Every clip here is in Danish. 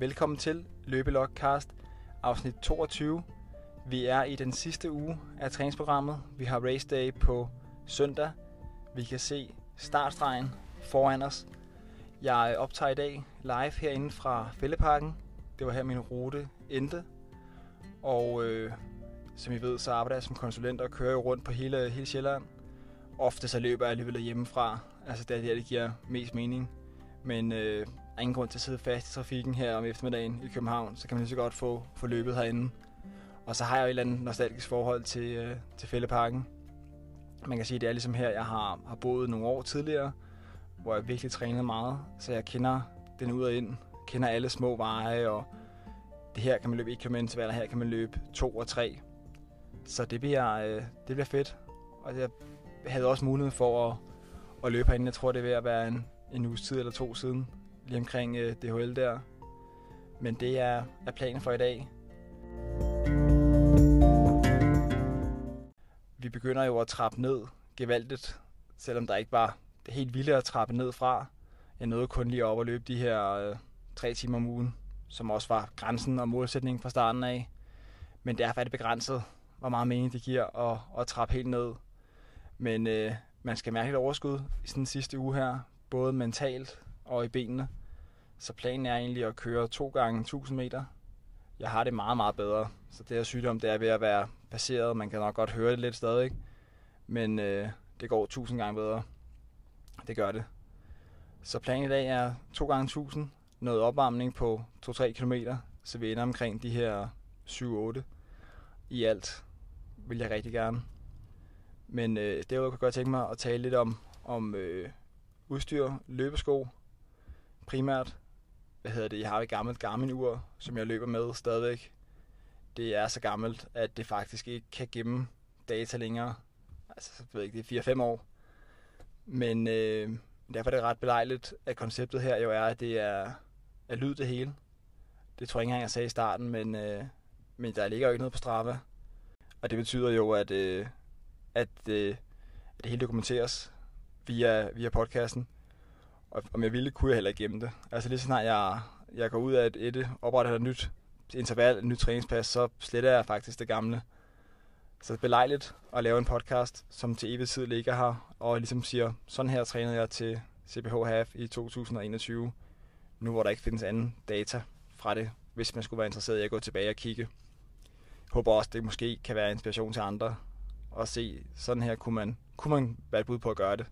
Velkommen til Løbelogcast, afsnit 22. Vi er i den sidste uge af træningsprogrammet. Vi har race day på søndag. Vi kan se startstregen foran os. Jeg optager i dag live herinde fra Fælleparken. Det var her min rute endte. Og øh, som I ved, så arbejder jeg som konsulent og kører jo rundt på hele, hele Sjælland. Ofte så løber jeg alligevel hjemmefra. Altså det er der, det giver mest mening. Men øh, er ingen grund til at sidde fast i trafikken her om eftermiddagen i København, så kan man lige så godt få, få løbet herinde. Og så har jeg jo et eller andet nostalgisk forhold til, øh, til Fælleparken. Man kan sige, at det er ligesom her, jeg har, har boet nogle år tidligere, hvor jeg virkelig trænede meget, så jeg kender den ud og ind, kender alle små veje, og det her kan man løbe 1 km intervaller, her kan man løbe 2 og 3. Så det bliver, øh, det bliver fedt. Og jeg havde også mulighed for at, at løbe herinde. Jeg tror, det er ved at være en, en uges tid eller to siden, lige omkring øh, DHL der. Men det er, er planen for i dag. Vi begynder jo at trappe ned gevaldigt, selvom der ikke var det helt vilde at trappe ned fra. Jeg nåede kun lige op og løbe de her øh, tre timer om ugen, som også var grænsen og målsætningen fra starten af. Men derfor er det begrænset, hvor meget mening det giver at, at trappe helt ned. Men øh, man skal mærke et overskud i sådan den sidste uge her, både mentalt og i benene. Så planen er egentlig at køre to gange 1000 meter. Jeg har det meget, meget bedre. Så det her sygdom, det er ved at være passeret. Man kan nok godt høre det lidt stadig. Men øh, det går 1000 gange bedre. Det gør det. Så planen i dag er to gange 1000. Noget opvarmning på 2-3 km. Så vi ender omkring de her 7-8 i alt. Vil jeg rigtig gerne. Men øh, derudover kunne jeg godt tænke mig at tale lidt om, om øh, udstyr, løbesko primært. Hvad hedder det? Jeg har et gammelt Garmin-ur, som jeg løber med stadigvæk. Det er så gammelt, at det faktisk ikke kan gemme data længere. Altså, jeg ved ikke, det er 4-5 år. Men øh, derfor er det ret belejligt, at konceptet her jo er, at det er, er lyd det hele. Det tror jeg ikke engang, jeg sagde i starten, men, øh, men der ligger jo ikke noget på Strava. Og det betyder jo, at, øh, at, øh, at det hele dokumenteres via, via podcasten. Og om jeg ville, kunne jeg heller ikke gemme det. Altså lige så snart jeg, jeg går ud af et, et opretter et nyt interval, et nyt træningspas, så sletter jeg faktisk det gamle. Så det er belejligt at lave en podcast, som til evig tid ligger her, og ligesom siger, sådan her trænede jeg til CPH Half i 2021, nu hvor der ikke findes anden data fra det, hvis man skulle være interesseret i at gå tilbage og kigge. Jeg håber også, det måske kan være inspiration til andre, og se, sådan her kunne man, kunne man være et bud på at gøre det.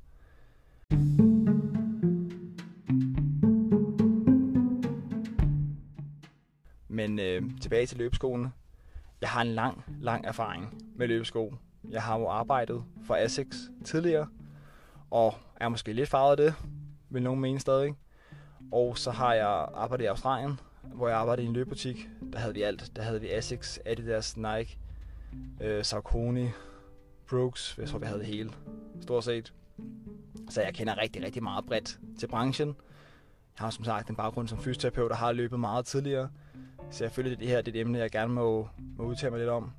Men øh, tilbage til løbeskoene. Jeg har en lang, lang erfaring med løbesko. Jeg har jo arbejdet for Asics tidligere, og er måske lidt farvet af det, vil nogen mene stadig. Og så har jeg arbejdet i Australien, hvor jeg arbejdede i en løbebutik. Der havde vi alt. Der havde vi Asics, Adidas, Nike, øh, Saucony, Brooks. Jeg tror, vi havde det hele. Stort set. Så jeg kender rigtig, rigtig meget bredt til branchen. Jeg har som sagt en baggrund som fysioterapeut og har løbet meget tidligere. Så jeg føler, at det her det er et emne, jeg gerne må, må udtale mig lidt om.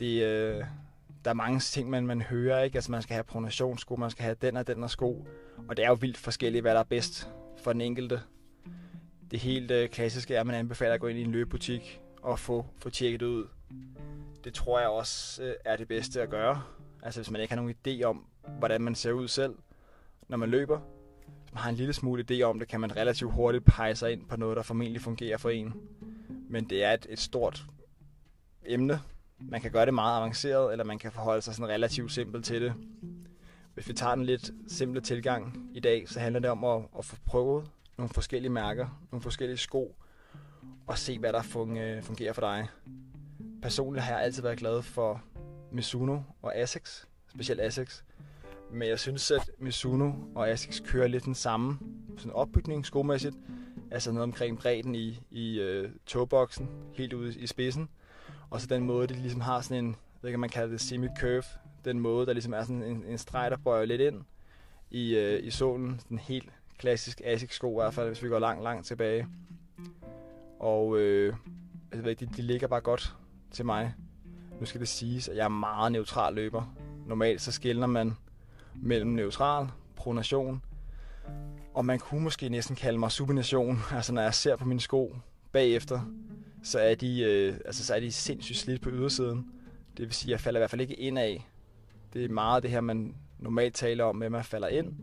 Det, øh, der er mange ting, man, man hører. Ikke? Altså, man skal have pronationssko, man skal have den og den og sko. Og det er jo vildt forskelligt, hvad der er bedst for den enkelte. Det helt øh, klassiske er, at man anbefaler at gå ind i en løbebutik og få, få tjekket ud. Det tror jeg også øh, er det bedste at gøre. Altså hvis man ikke har nogen idé om, hvordan man ser ud selv, når man løber. Har en lille smule idé om det, kan man relativt hurtigt pege sig ind på noget, der formentlig fungerer for en. Men det er et, et stort emne. Man kan gøre det meget avanceret, eller man kan forholde sig sådan relativt simpelt til det. Hvis vi tager den lidt simple tilgang i dag, så handler det om at, at få prøvet nogle forskellige mærker, nogle forskellige sko, og se, hvad der øh, fungerer for dig. Personligt har jeg altid været glad for Mizuno og Asics, specielt Asics. Men jeg synes, at Mizuno og Asics kører lidt den samme sådan opbygning skomæssigt. Altså noget omkring bredden i, i øh, togboksen, helt ude i spidsen. Og så den måde, de ligesom har sådan en, jeg ved ikke, man kalder det semi-curve. Den måde, der ligesom er sådan en, en streg, der bøjer lidt ind i, øh, i solen. Den helt klassisk Asics sko i hvert fald, hvis vi går langt, langt tilbage. Og øh, jeg ved ikke, de, de ligger bare godt til mig. Nu skal det siges, at jeg er meget neutral løber. Normalt så skiller man mellem neutral, pronation, Og man kunne måske næsten kalde mig supination. Altså når jeg ser på mine sko bagefter, så er de, øh, altså, så er de sindssygt slidt på ydersiden. Det vil sige, at jeg falder i hvert fald ikke ind af. Det er meget det her, man normalt taler om, med at man falder ind.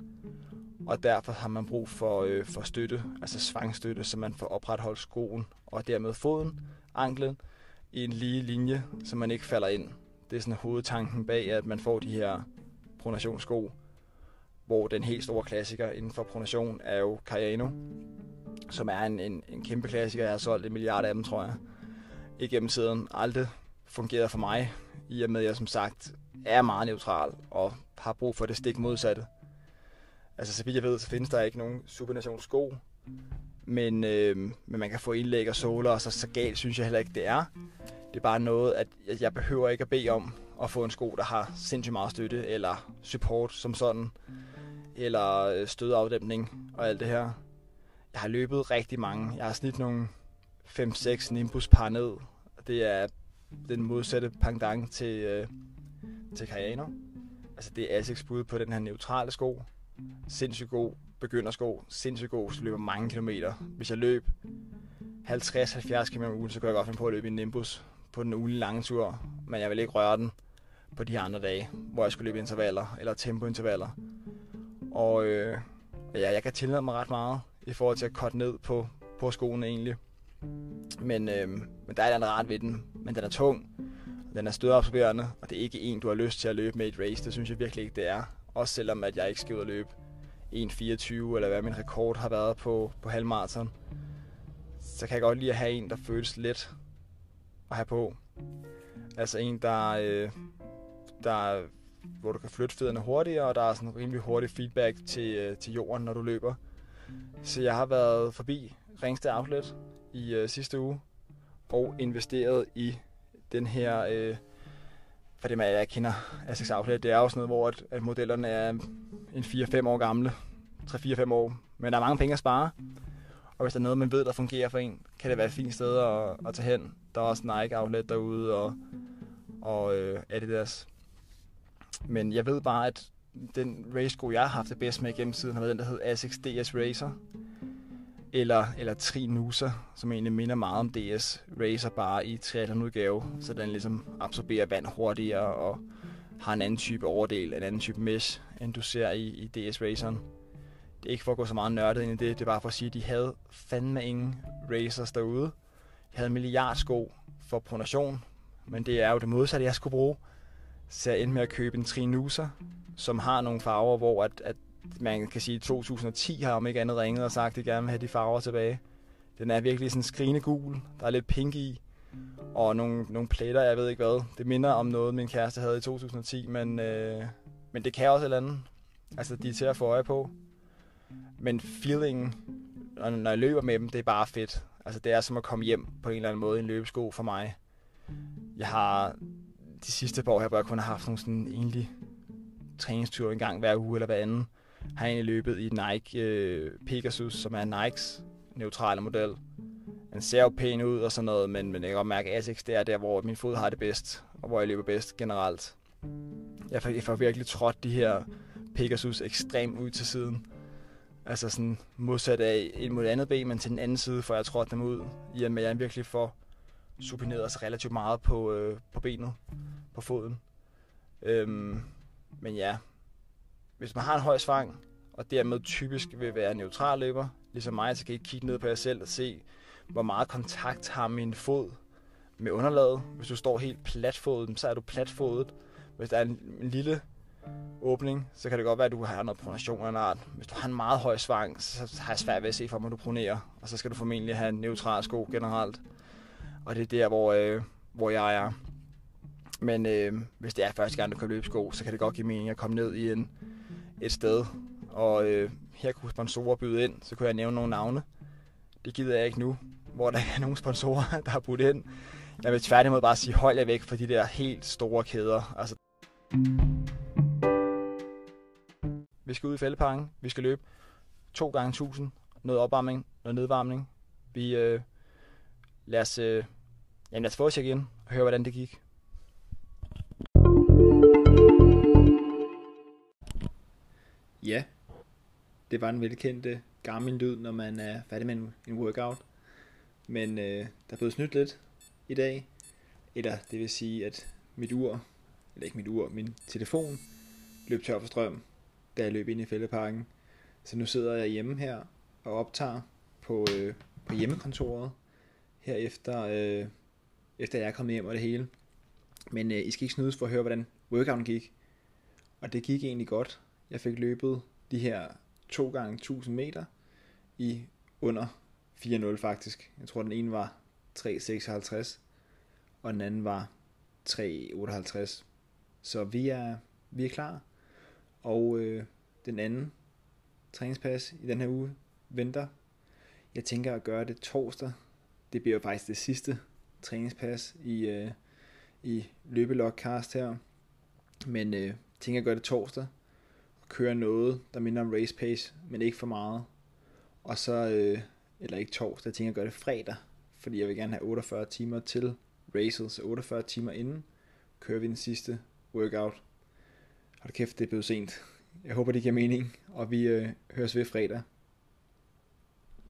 Og derfor har man brug for, øh, for støtte, altså svangstøtte, så man får opretholdt skoen og dermed foden, anklen, i en lige linje, så man ikke falder ind. Det er sådan hovedtanken bag, at man får de her pronationssko, hvor den helt store klassiker inden for pronation er jo Cayano, som er en, en, en kæmpe klassiker. Jeg har solgt en milliard af dem, tror jeg, igennem tiden. Aldrig fungeret for mig, i og med at jeg som sagt er meget neutral og har brug for det stik modsatte. Altså, så vidt jeg ved, så findes der ikke nogen supernationssko, men, øh, men man kan få indlæg og såler, og så, så galt synes jeg heller ikke, det er. Det er bare noget, at jeg behøver ikke at bede om at få en sko, der har sindssygt meget støtte, eller support som sådan, eller øh, stødafdæmpning og alt det her. Jeg har løbet rigtig mange. Jeg har snit nogle 5-6 Nimbus par ned. Det er den modsatte pendant til, øh, til Kayano. Altså det er Asics bud på den her neutrale sko. Sindssygt god begyndersko. Sindssygt god, så løber mange kilometer. Hvis jeg løb 50-70 km om ugen, så kan jeg godt finde på at løbe i en Nimbus på den ugen lange tur. Men jeg vil ikke røre den på de andre dage, hvor jeg skulle løbe intervaller eller tempointervaller. Og øh, ja, jeg kan tillade mig ret meget i forhold til at korte ned på, på skoene egentlig. Men, øh, men der er andet ret ved den. Men den er tung, den er stødeabsorberende, og det er ikke en, du har lyst til at løbe med i et race. Det synes jeg virkelig ikke, det er. Også selvom at jeg ikke skal ud og løbe 1.24, eller hvad min rekord har været på, på halvmarathon. Så kan jeg godt lide at have en, der føles let at have på. Altså en, der, øh, der hvor du kan flytte fødderne hurtigere, og der er sådan en rimelig hurtig feedback til, øh, til jorden, når du løber. Så jeg har været forbi Ringsted Outlet i øh, sidste uge, og investeret i den her, øh, for det man, jeg kender Asics Outlet, det er jo sådan noget, hvor at, at modellerne er en 4-5 år gamle, 3-4-5 år, men der er mange penge at spare. Og hvis der er noget, man ved, der fungerer for en, kan det være et fint sted at, at tage hen. Der er også Nike Outlet derude, og, og øh, Adidas. Men jeg ved bare, at den race jeg har haft det bedst med igennem siden, har været den, der hedder Asics DS Racer eller, eller Trinusa, som egentlig minder meget om DS Racer, bare i triathlon udgave, så den ligesom absorberer vand hurtigere og har en anden type overdel, en anden type mesh, end du ser i, i DS Raceren. Det er ikke for at gå så meget nørdet ind i det, det er bare for at sige, at de havde fandme ingen racers derude. De havde en milliard sko for pronation, men det er jo det modsatte, jeg skulle bruge. Så jeg endte med at købe en Trinusa, som har nogle farver, hvor at, at man kan sige, at 2010 har om ikke andet ringet og sagt, at de gerne vil have de farver tilbage. Den er virkelig sådan skrigende gul. Der er lidt pink i. Og nogle, nogle pletter, jeg ved ikke hvad. Det minder om noget, min kæreste havde i 2010, men, øh, men det kan også et eller andet. Altså, de er til at få øje på. Men feelingen, når jeg løber med dem, det er bare fedt. Altså, det er som at komme hjem på en eller anden måde i en løbesko for mig. Jeg har de sidste par år, jeg bare kun har haft nogle sådan egentlig træningsture en gang hver uge eller hver anden har egentlig løbet i Nike øh, Pegasus, som er Nikes neutrale model. Den ser jo pæn ud og sådan noget, men, men jeg kan godt mærke, at Asics det er der, hvor min fod har det bedst, og hvor jeg løber bedst generelt. Jeg får, jeg får virkelig trådt de her Pegasus ekstremt ud til siden. Altså sådan modsat af en mod andet ben, men til den anden side får jeg trådt dem ud, i og med at jeg virkelig får supineret os relativt meget på, øh, på benet, på foden. Øhm, men ja, hvis man har en høj svang, og dermed typisk vil være neutral løber, ligesom mig, så kan I kigge ned på jer selv og se, hvor meget kontakt har min fod med underlaget. Hvis du står helt platfodet, så er du platfodet. Hvis der er en, en lille åbning, så kan det godt være, at du har noget pronation eller en art. Hvis du har en meget høj svang, så har jeg svært ved at se for mig, at du pronerer. Og så skal du formentlig have en neutral sko generelt. Og det er der, hvor, øh, hvor jeg er. Men øh, hvis det er første gang, du kan løbe sko, så kan det godt give mening at komme ned i en et sted, og øh, her kunne sponsorer byde ind, så kunne jeg nævne nogle navne. Det gider jeg ikke nu, hvor der er nogle sponsorer, der har budt ind. Jeg vil tværtimod bare sige, hold jer væk fra de der helt store kæder. Altså, vi skal ud i fældeparken, vi skal løbe to gange 1000, noget opvarmning, noget nedvarmning. Vi, øh, lad os, øh, jamen lad os få os igen og høre, hvordan det gik. Ja, Det var en velkendte gammel lyd, når man er færdig med en, en workout. Men øh, der er blevet snydt lidt i dag. Eller det vil sige, at mit ur, eller ikke mit ur, min telefon løb tør for strøm, da jeg løb ind i fældeparken. Så nu sidder jeg hjemme her og optager på, øh, på hjemmekontoret, her efter, øh, efter jeg er kommet hjem og det hele. Men øh, I skal ikke snydes for at høre, hvordan workouten gik. Og det gik egentlig godt. Jeg fik løbet de her 2 gange 1000 meter i under 4.0 faktisk. Jeg tror, den ene var 3.56, og den anden var 3.58. Så vi er, vi er klar. Og øh, den anden træningspas i den her uge venter. Jeg tænker at gøre det torsdag. Det bliver jo faktisk det sidste træningspas i, øh, i løbelogcast her. Men øh, tænker at gøre det torsdag. Og køre noget, der minder om race pace, men ikke for meget. Og så, øh, eller ikke torsdag, jeg tænker at gøre det fredag. Fordi jeg vil gerne have 48 timer til racet, så 48 timer inden kører vi den sidste workout. Hold kæft, det er blevet sent. Jeg håber, det giver mening, og vi øh, høres ved fredag.